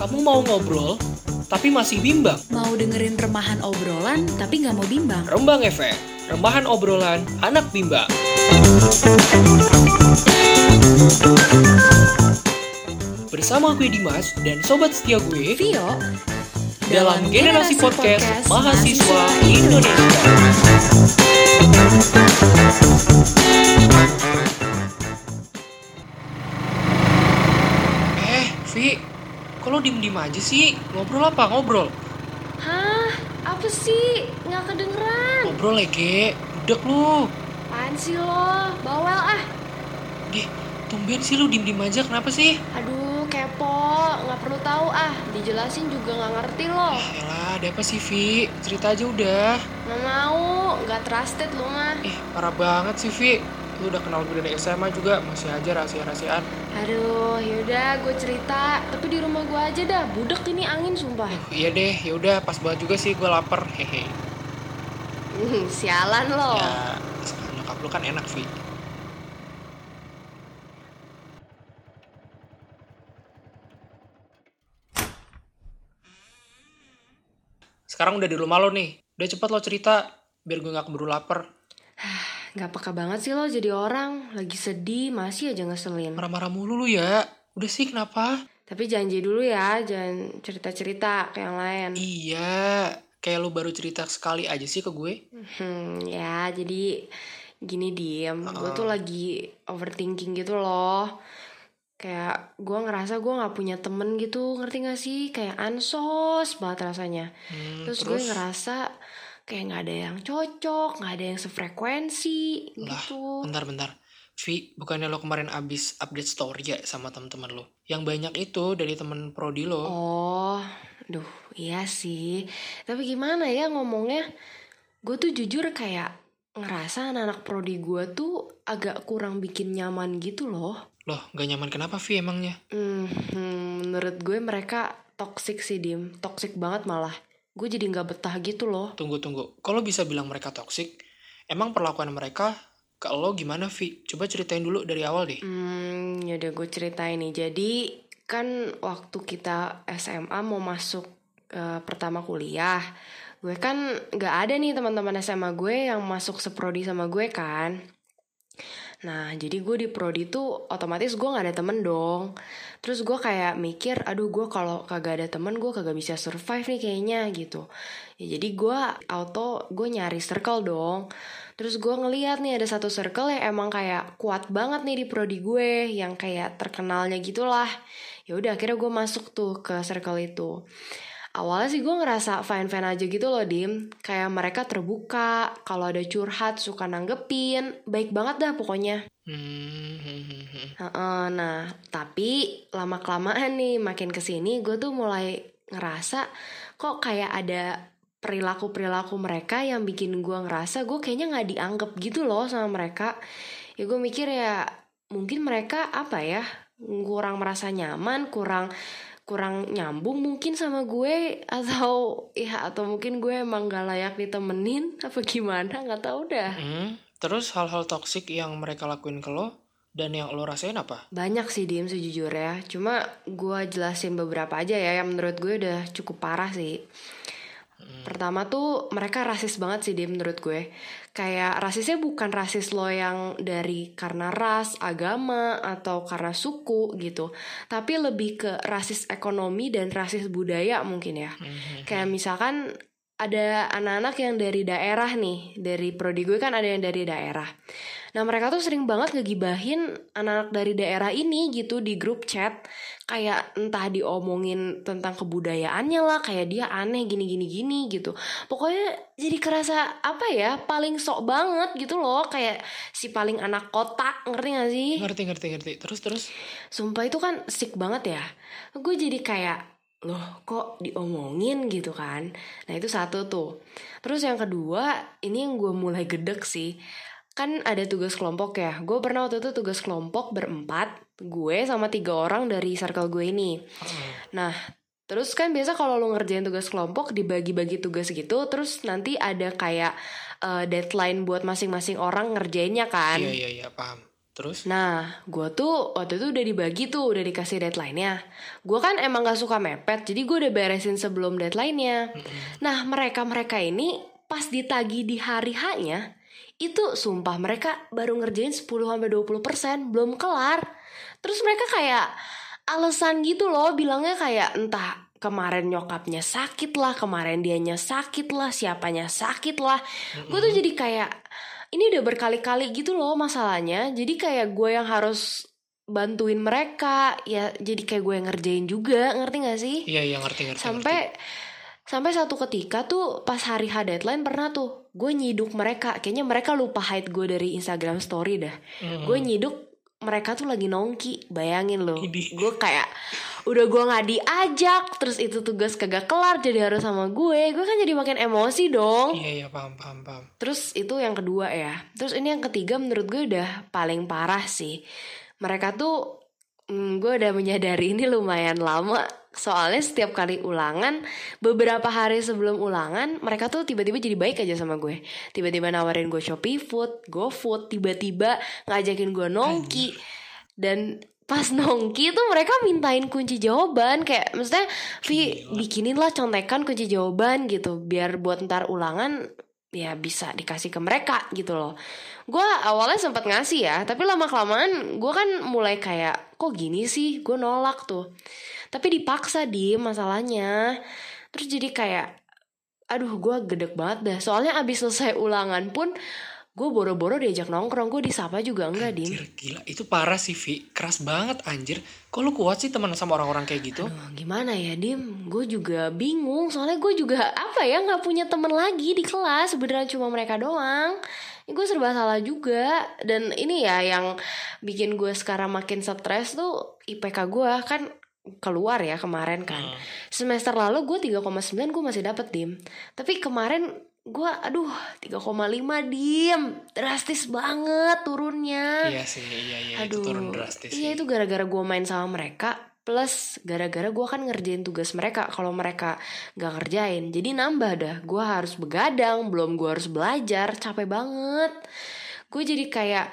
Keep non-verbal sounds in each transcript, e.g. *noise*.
Kamu mau ngobrol, tapi masih bimbang? Mau dengerin remahan obrolan tapi nggak mau bimbang? Rembang Efek, remahan obrolan anak bimbang. Bersama gue Dimas dan sobat setia gue Vio dalam generasi podcast mahasiswa Indonesia. Eh, Vi, lo diem-diem aja sih? Ngobrol apa? Ngobrol. Hah? Apa sih? Nggak kedengeran. Ngobrol ya, Ge. Budek lu. Apaan sih lo? Bawel ah. Ge, tumben sih lu diem-diem aja. Kenapa sih? Aduh, kepo. Nggak perlu tahu ah. Dijelasin juga nggak ngerti lo. Ah, elah, ada apa sih, Vi? Cerita aja udah. Nggak mau. Nggak trusted lo mah. Eh, parah banget sih, Vi. Lu udah kenal gue dari SMA juga, masih aja rahasia-rahasiaan. Aduh, yaudah gue cerita. Tapi di rumah gue aja dah. Budek ini angin sumpah. Uh, iya deh, ya udah pas banget juga sih gue lapar. Hehe. Hmm, Sialan lo. Ya, nyokap lu kan enak, Vi. Sekarang udah di rumah lo nih. Udah cepet lo cerita, biar gue gak keburu lapar. Nggak peka banget sih lo jadi orang. Lagi sedih, masih aja ngeselin. Marah-marah mulu lu ya. Udah sih, kenapa? Tapi janji dulu ya, jangan cerita-cerita ke yang lain. Iya, kayak lu baru cerita sekali aja sih ke gue. Hmm, ya jadi gini diem, gue tuh lagi overthinking gitu loh. Kayak gue ngerasa gue nggak punya temen gitu, ngerti gak sih? Kayak ansos banget rasanya. Hmm, terus, gue ngerasa kayak nggak ada yang cocok, nggak ada yang sefrekuensi Lah, gitu. bentar-bentar. Vi, bukannya lo kemarin abis update story ya sama temen-temen lo? Yang banyak itu dari temen prodi lo. Oh, duh, iya sih. Tapi gimana ya ngomongnya? Gue tuh jujur kayak ngerasa anak-anak prodi gue tuh agak kurang bikin nyaman gitu loh. Loh, gak nyaman kenapa Vi emangnya? Hmm, hmm, menurut gue mereka toxic sih Dim, toxic banget malah. Gue jadi nggak betah gitu loh. Tunggu, tunggu. Kalau bisa bilang mereka toxic, emang perlakuan mereka ke lo gimana Vi? Coba ceritain dulu dari awal deh. Hmm, yaudah gue ceritain nih. Jadi kan waktu kita SMA mau masuk eh, pertama kuliah, gue kan nggak ada nih teman-teman SMA gue yang masuk seprodi sama gue kan. Nah, jadi gue di prodi tuh otomatis gue gak ada temen dong. Terus gue kayak mikir, aduh gue kalau kagak ada temen gue kagak bisa survive nih kayaknya gitu. Ya jadi gue auto gue nyari circle dong. Terus gue ngeliat nih ada satu circle yang emang kayak kuat banget nih di prodi gue, yang kayak terkenalnya gitulah. Ya udah akhirnya gue masuk tuh ke circle itu. Awalnya sih gue ngerasa fine-fine aja gitu loh Dim. Kayak mereka terbuka Kalau ada curhat suka nanggepin Baik banget dah pokoknya. Hmm, hmm, hmm. Heeh, Nah tapi lama-kelamaan nih Makin ke sini gue tuh mulai ngerasa Kok kayak ada perilaku-perilaku mereka Yang bikin gue ngerasa gue kayaknya gak dianggap gitu loh sama mereka. Ya gue mikir ya Mungkin mereka apa ya Kurang merasa nyaman Kurang kurang nyambung mungkin sama gue atau ya atau mungkin gue emang gak layak ditemenin apa gimana? Nggak tahu dah. Hmm, Terus hal-hal toksik yang mereka lakuin ke lo dan yang lo rasain apa? banyak sih diem sejujurnya. Cuma gue jelasin beberapa aja ya yang menurut gue udah cukup parah sih Pertama tuh mereka rasis banget sih dia menurut gue. Kayak rasisnya bukan rasis lo yang dari karena ras, agama, atau karena suku gitu. Tapi lebih ke rasis ekonomi dan rasis budaya mungkin ya. Kayak misalkan ada anak-anak yang dari daerah nih Dari prodi gue kan ada yang dari daerah Nah mereka tuh sering banget ngegibahin anak-anak dari daerah ini gitu di grup chat Kayak entah diomongin tentang kebudayaannya lah Kayak dia aneh gini-gini gini gitu Pokoknya jadi kerasa apa ya paling sok banget gitu loh Kayak si paling anak kota ngerti gak sih? Ngerti, ngerti, ngerti. Terus, terus. Sumpah itu kan sick banget ya Gue jadi kayak Loh kok diomongin gitu kan? Nah itu satu tuh. Terus yang kedua Ini yang gue mulai gedek sih. Kan ada tugas kelompok ya. Gue pernah waktu itu tugas kelompok berempat Gue sama tiga orang dari circle gue ini. Nah Terus kan biasa kalau lo ngerjain tugas kelompok dibagi-bagi tugas gitu, terus nanti ada kayak eh, deadline buat masing-masing orang ngerjainnya kan. Iya, iya, iya, paham. Terus? Nah, gue tuh waktu itu udah dibagi tuh, udah dikasih deadline-nya. Gue kan emang gak suka mepet, jadi gue udah beresin sebelum deadline-nya. Nah, mereka-mereka ini pas ditagi di hari H-nya, itu sumpah mereka baru ngerjain 10-20% belum kelar. Terus mereka kayak alasan gitu loh, bilangnya kayak entah kemarin nyokapnya sakit lah, kemarin dianya sakit lah, siapanya sakit lah. Gue tuh jadi kayak ini udah berkali-kali gitu loh masalahnya. Jadi kayak gue yang harus bantuin mereka, ya jadi kayak gue yang ngerjain juga, ngerti gak sih? Iya iya ngerti ngerti. Sampai sampai satu ketika tuh pas hari H deadline pernah tuh gue nyiduk mereka, kayaknya mereka lupa hide gue dari Instagram story dah. Mm-mm. Gue nyiduk mereka tuh lagi nongki, bayangin loh. Gue kayak udah gue nggak diajak, terus itu tugas kagak kelar jadi harus sama gue. Gue kan jadi makin emosi dong. Iya iya paham paham paham. Terus itu yang kedua ya. Terus ini yang ketiga menurut gue udah paling parah sih. Mereka tuh hmm, gue udah menyadari ini lumayan lama. Soalnya setiap kali ulangan, beberapa hari sebelum ulangan, mereka tuh tiba-tiba jadi baik aja sama gue. Tiba-tiba nawarin gue Shopee Food, GoFood, tiba-tiba ngajakin gue nongki. Dan pas *laughs* nongki tuh mereka mintain kunci jawaban kayak maksudnya Vi bikinin lah contekan kunci jawaban gitu biar buat ntar ulangan ya bisa dikasih ke mereka gitu loh. Gue awalnya sempat ngasih ya, tapi lama kelamaan gue kan mulai kayak kok gini sih, gue nolak tuh. Tapi dipaksa di masalahnya. Terus jadi kayak, aduh gue gedek banget dah. Soalnya abis selesai ulangan pun gue boro-boro diajak nongkrong, gue disapa juga enggak dim. Anjir gila itu parah sih Vi. Keras banget anjir. Kok lu kuat sih teman sama orang-orang kayak gitu? Aduh, gimana ya Dim? Gue juga bingung soalnya gue juga apa ya nggak punya temen lagi di kelas beneran cuma mereka doang. Gue serba salah juga dan ini ya yang bikin gue sekarang makin stres tuh IPK gue kan keluar ya kemarin kan. Hmm. Semester lalu gue 3,9 gue masih dapet Dim. Tapi kemarin gue aduh 3,5 Dim. Drastis banget turunnya. Iya sih iya iya itu Aduh, turun drastis Iya sih. itu gara-gara gue main sama mereka plus gara-gara gue kan ngerjain tugas mereka kalau mereka nggak ngerjain jadi nambah dah gue harus begadang belum gue harus belajar capek banget gue jadi kayak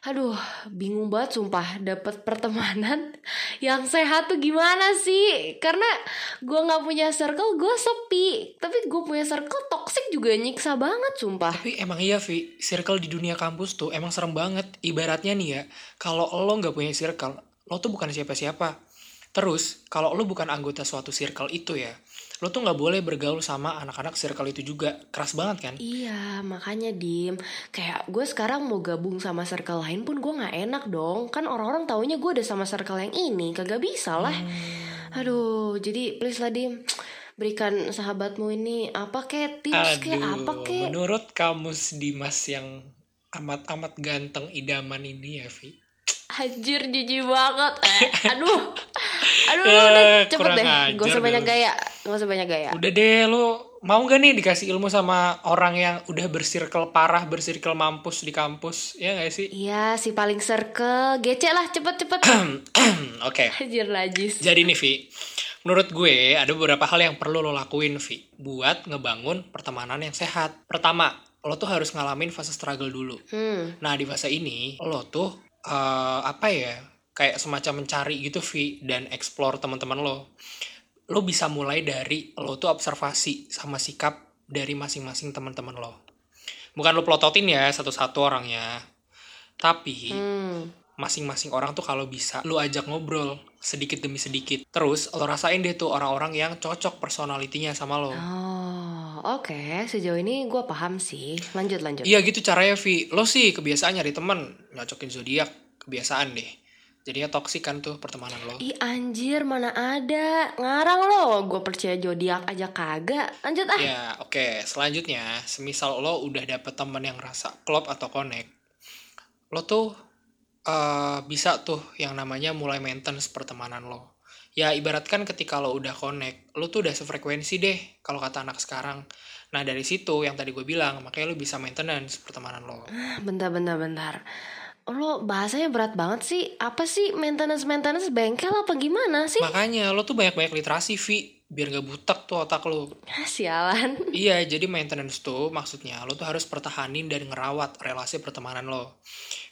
aduh bingung banget sumpah dapet pertemanan *laughs* yang sehat tuh gimana sih karena gue nggak punya circle gue sepi tapi gue punya circle toxic juga nyiksa banget sumpah Tapi emang iya Vi, circle di dunia kampus tuh emang serem banget. Ibaratnya nih ya, kalau lo nggak punya circle, lo tuh bukan siapa-siapa. Terus, kalau lo bukan anggota suatu circle itu ya, lo tuh nggak boleh bergaul sama anak-anak circle itu juga. Keras banget kan? Iya, makanya Dim. Kayak gue sekarang mau gabung sama circle lain pun gue nggak enak dong. Kan orang-orang taunya gue udah sama circle yang ini, kagak bisa lah. Aduh, jadi please lah Dim. Berikan sahabatmu ini apa kek tips kek apa kek? menurut kamus Dimas yang amat-amat ganteng idaman ini ya Vi. Anjir jijik banget. Eh, aduh. *laughs* Aduh, Eh, udah cepet deh. Gak usah banyak gaya. Gak usah banyak gaya. Udah deh lo mau gak nih dikasih ilmu sama orang yang udah bersirkel parah, bersirkel mampus di kampus, ya gak sih? Iya, si paling circle. Gecek lah, cepet-cepet. *clears throat* Oke. Anjir najis. Jadi nih Vi, menurut gue ada beberapa hal yang perlu lo lakuin Vi buat ngebangun pertemanan yang sehat. Pertama, lo tuh harus ngalamin fase struggle dulu. Hmm. Nah di fase ini lo tuh eh, apa ya kayak semacam mencari gitu Vi dan explore teman-teman lo. Lo bisa mulai dari lo tuh observasi sama sikap dari masing-masing teman-teman lo. Bukan lo plototin ya satu-satu orangnya. Tapi Hmm. masing-masing orang tuh kalau bisa lu ajak ngobrol sedikit demi sedikit. Terus lo rasain deh tuh orang-orang yang cocok personalitinya sama lo. Oh, oke. Sejauh ini gue paham sih. Lanjut, lanjut. Iya gitu caranya Vi. Lo sih kebiasaan nyari temen nyocokin zodiak kebiasaan deh. Jadinya toksik kan tuh pertemanan lo. Ih anjir mana ada Ngarang lo Gue percaya zodiak aja kagak Lanjut ah Ya oke selanjutnya semisal lo udah dapet temen yang rasa klop atau connect. Lo tuh eh, bisa tuh yang namanya mulai maintenance pertemanan lo. Ya ibaratkan ketika lo udah connect, lo tuh udah sefrekuensi deh kalau kata anak sekarang. Nah dari situ yang tadi gue bilang, makanya lo bisa maintenance pertemanan lo. Bentar bentar bentar Lo bahasanya berat banget sih Apa sih maintenance-maintenance bengkel apa gimana sih? Makanya lo tuh banyak-banyak literasi, Vi. biar gak butek tuh otak lo. Sialan. *laughs* Iya, jadi maintenance tuh maksudnya lo tuh harus pertahanin dan ngerawat relasi pertemanan lo.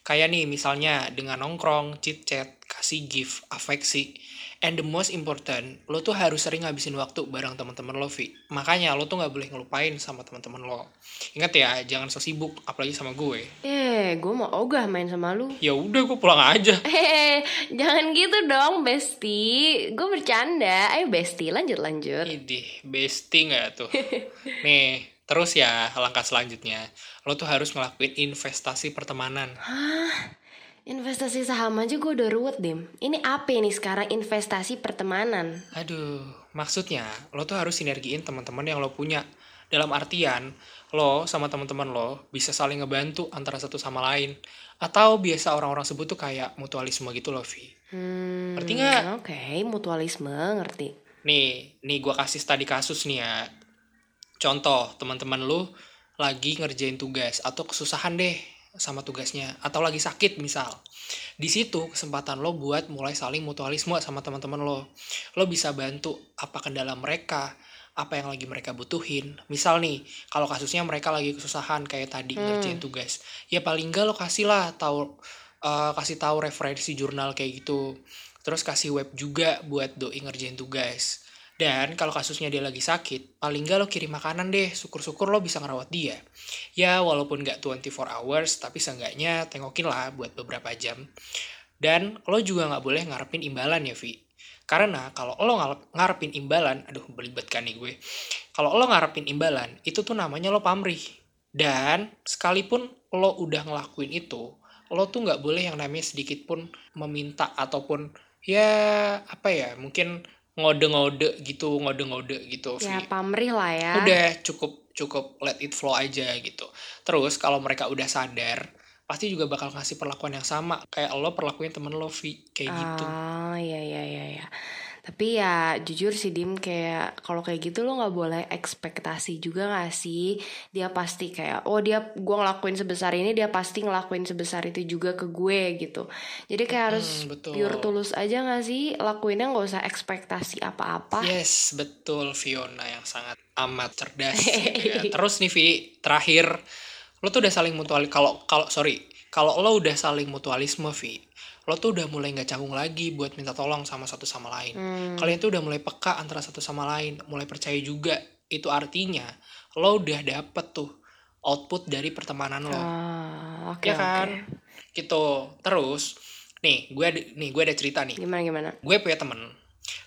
Kayak nih misalnya dengan nongkrong, chit chat, kasih gift, afeksi. And the most important, lo tuh harus sering ngabisin waktu bareng teman-teman lo, Vi. Makanya lo tuh nggak boleh ngelupain sama teman-teman lo. Ingat ya, jangan so sibuk, apalagi sama gue. Eh, gue mau ogah main sama lu. Ya udah, gue pulang aja. Eh, jangan gitu dong, Besti. Gue bercanda. Ayo, Besti, lanjut lanjut. Idih, bestie nggak tuh? *laughs* Nih, terus ya langkah selanjutnya, lo tuh harus ngelakuin investasi pertemanan. Hah? Investasi saham aja gue udah ruwet, Dim. Ini apa nih sekarang investasi pertemanan? Aduh, maksudnya lo tuh harus sinergiin teman-teman yang lo punya. Dalam artian, lo sama teman-teman lo bisa saling ngebantu antara satu sama lain. Atau biasa orang-orang sebut tuh kayak mutualisme gitu loh, Vi. Hmm, Ngerti nggak? Oke, mutualisme, ngerti. Nih, nih gue kasih tadi kasus nih ya. Contoh, teman-teman lo lagi ngerjain tugas atau kesusahan deh sama tugasnya atau lagi sakit misal. Di situ kesempatan lo buat mulai saling mutualisme sama teman-teman lo. Lo bisa bantu apa kendala mereka, apa yang lagi mereka butuhin. Misal nih, kalau kasusnya mereka lagi kesusahan kayak tadi ngerjain tugas, ya paling enggak lo kasih lah tahu eh, kasih tahu referensi jurnal kayak gitu. Terus kasih web juga buat doi ngerjain tugas. Dan kalau kasusnya dia lagi sakit, paling nggak lo kirim makanan deh. Syukur-syukur lo bisa ngerawat dia. Ya, walaupun nggak 24 hours, tapi seenggaknya tengokin lah buat beberapa jam. Dan lo juga nggak boleh ngarepin imbalan ya, Vi. Karena kalau lo ngarepin imbalan, aduh belibet kan nih gue. Kalau lo ngarepin imbalan, itu tuh namanya lo pamrih. Dan sekalipun lo udah ngelakuin itu, lo tuh nggak boleh yang namanya sedikit pun meminta ataupun ya apa ya mungkin ngode-ngode gitu ngode-ngode gitu Ya, pamrih lah ya. udah cukup cukup let it flow aja gitu terus kalau mereka udah sadar pasti juga bakal ngasih perlakuan yang sama kayak lo perlakuin temen lo Vi kayak gitu Oh iya iya iya iya. Tapi ya jujur sih Dim kayak kalau kayak gitu lo nggak boleh ekspektasi juga gak sih dia pasti kayak oh dia gua ngelakuin sebesar ini dia pasti ngelakuin sebesar itu juga ke gue gitu. Jadi kayak harus Hmm, betul. pure tulus aja gak sih lakuinnya nggak usah ekspektasi apa-apa. Yes, betul Fiona yang sangat amat cerdas. gitu *laughs* ya. Terus nih Vi, terakhir lo tuh udah saling mutual kalau kalau sorry kalau lo udah saling mutualisme Vi, lo tuh udah mulai nggak canggung lagi buat minta tolong sama satu sama lain. Hmm. Kalian tuh udah mulai peka antara satu sama lain, mulai percaya juga. Itu artinya lo udah dapet tuh output dari pertemanan lo. Ah, oke ya kan? Gitu. Terus nih gue ada, nih gue ada cerita nih Gimana gimana? gue punya temen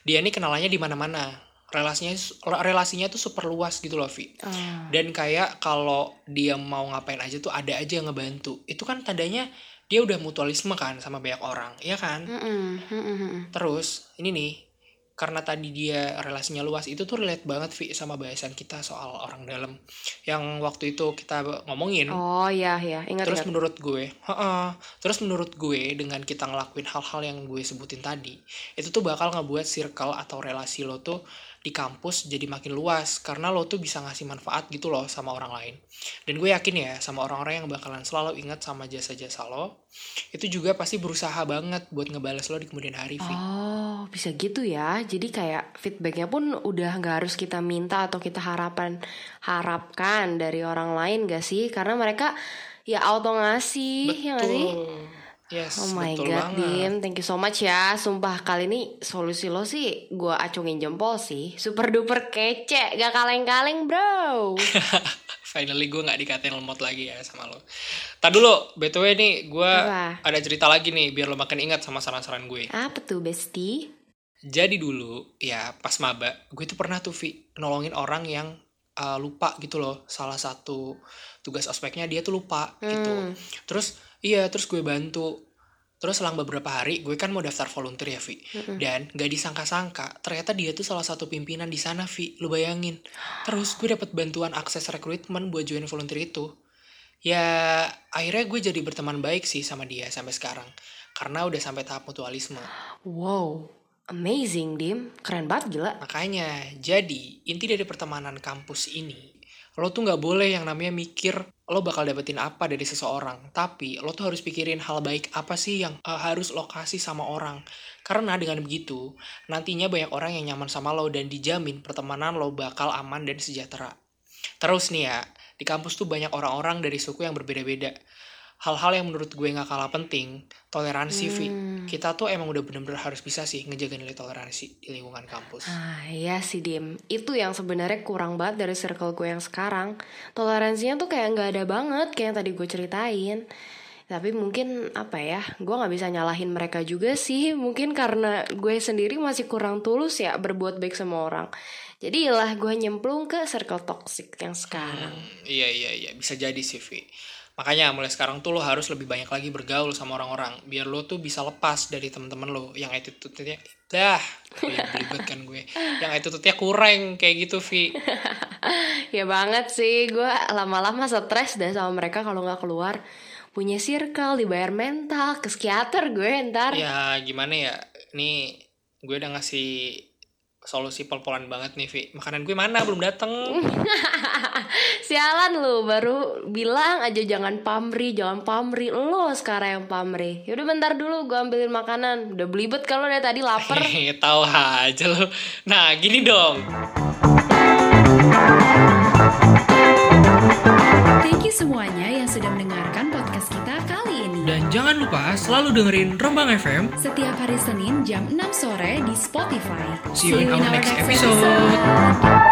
dia ini kenalannya di mana-mana relasinya relasinya tuh super luas gitu loh Vi Ah. dan kayak kalau dia mau ngapain aja tuh ada aja yang ngebantu itu kan tandanya dia udah mutualisme kan sama banyak orang ya kan Mm-mm, mm-mm, mm-mm. terus ini nih karena tadi dia relasinya luas itu tuh relate banget Vi sama bahasan kita soal orang dalam yang waktu itu kita ngomongin Oh iya iya ingat Terus ingat. menurut gue, heeh, terus menurut gue dengan kita ngelakuin hal-hal yang gue sebutin tadi, itu tuh bakal ngebuat circle atau relasi lo tuh di kampus jadi makin luas karena lo tuh bisa ngasih manfaat gitu loh sama orang lain. Dan gue yakin ya sama orang-orang yang bakalan selalu ingat sama jasa-jasa lo, itu juga pasti berusaha banget buat ngebales lo di kemudian hari, Vi. Oh, bisa gitu ya. Jadi kayak feedbacknya pun udah nggak harus kita minta atau kita harapan harapkan dari orang lain gak sih? Karena mereka ya auto ngasih, ya nggak sih? Yes, Oh my betul god, banget. Dim, thank you so much ya. Sumpah kali ini solusi lo sih gue acungin jempol sih. Super duper kece, gak kaleng-kaleng bro. *laughs* Finally gue nggak dikatain lemot lagi ya sama lo. Tadi dulu, btw nih gue ada cerita lagi nih biar lo makin ingat sama saran-saran gue. Apa tuh bestie? Jadi dulu, ya pas maba, gue tuh pernah tuh Vi, nolongin orang yang uh, lupa gitu loh. Salah satu tugas ospeknya dia tuh lupa gitu. Hmm. Terus, iya terus gue bantu. Terus selang beberapa hari, gue kan mau daftar volunteer ya Vi. Dan gak disangka-sangka, ternyata dia tuh salah satu pimpinan di sana Vi. Lu bayangin. Terus gue dapet bantuan akses rekrutmen buat join volunteer itu. Ya, akhirnya gue jadi berteman baik sih sama dia sampai sekarang. Karena udah sampai tahap mutualisme. Wow, amazing Dim. Keren banget gila. Makanya, jadi inti dari pertemanan kampus ini, lo tuh nggak boleh yang namanya mikir lo bakal dapetin apa dari seseorang. Tapi lo tuh harus pikirin hal baik apa sih yang uh, harus lo kasih sama orang. Karena dengan begitu nantinya banyak orang yang nyaman sama lo dan dijamin pertemanan lo bakal aman dan sejahtera. Terus nih ya di kampus tuh banyak orang-orang dari suku yang berbeda-beda hal-hal yang menurut gue nggak kalah penting toleransi Vi Hmm. kita tuh emang udah bener-bener harus bisa sih ngejaga nilai toleransi di lingkungan kampus. Ah iya sih Dim. Itu yang sebenarnya kurang banget dari circle gue yang sekarang. Toleransinya tuh kayak nggak ada banget Kayak yang tadi gue ceritain. Tapi mungkin apa ya Gue nggak bisa nyalahin mereka juga sih. *laughs* Mungkin karena gue sendiri masih kurang tulus ya Berbuat baik sama orang. Jadi lah gue nyemplung ke circle toxic yang sekarang. Hmm, iya iya iya. Bisa jadi sih Vi makanya mulai sekarang tuh lo harus lebih banyak lagi bergaul sama orang-orang. Biar lo tuh bisa lepas dari teman-teman lo. Yang attitude-nya dah belibet kan gue. Yang attitude-nya kurang kayak gitu Vi *laughs* Ya banget sih. Gue lama-lama stres deh sama mereka kalau nggak keluar. Punya circle, dibayar mental, ke psikiater gue ntar. Ya gimana ya? Nih gue udah ngasih solusi pol-polan banget nih Vi makanan gue mana belum dateng *laughs* Sialan lu baru bilang aja jangan pamri, jangan pamri. Lo sekarang yang pamri. Yaudah bentar dulu gue ambilin makanan. Udah belibet kalau dari tadi lapar. Hehehe, *laughs* tahu aja lo nah gini dong Thank you semuanya yang sudah mendengarkan podcast kita kali. Dan jangan lupa selalu dengerin Rembang FM Setiap hari Senin jam 6 sore di Spotify. See you in our next episode.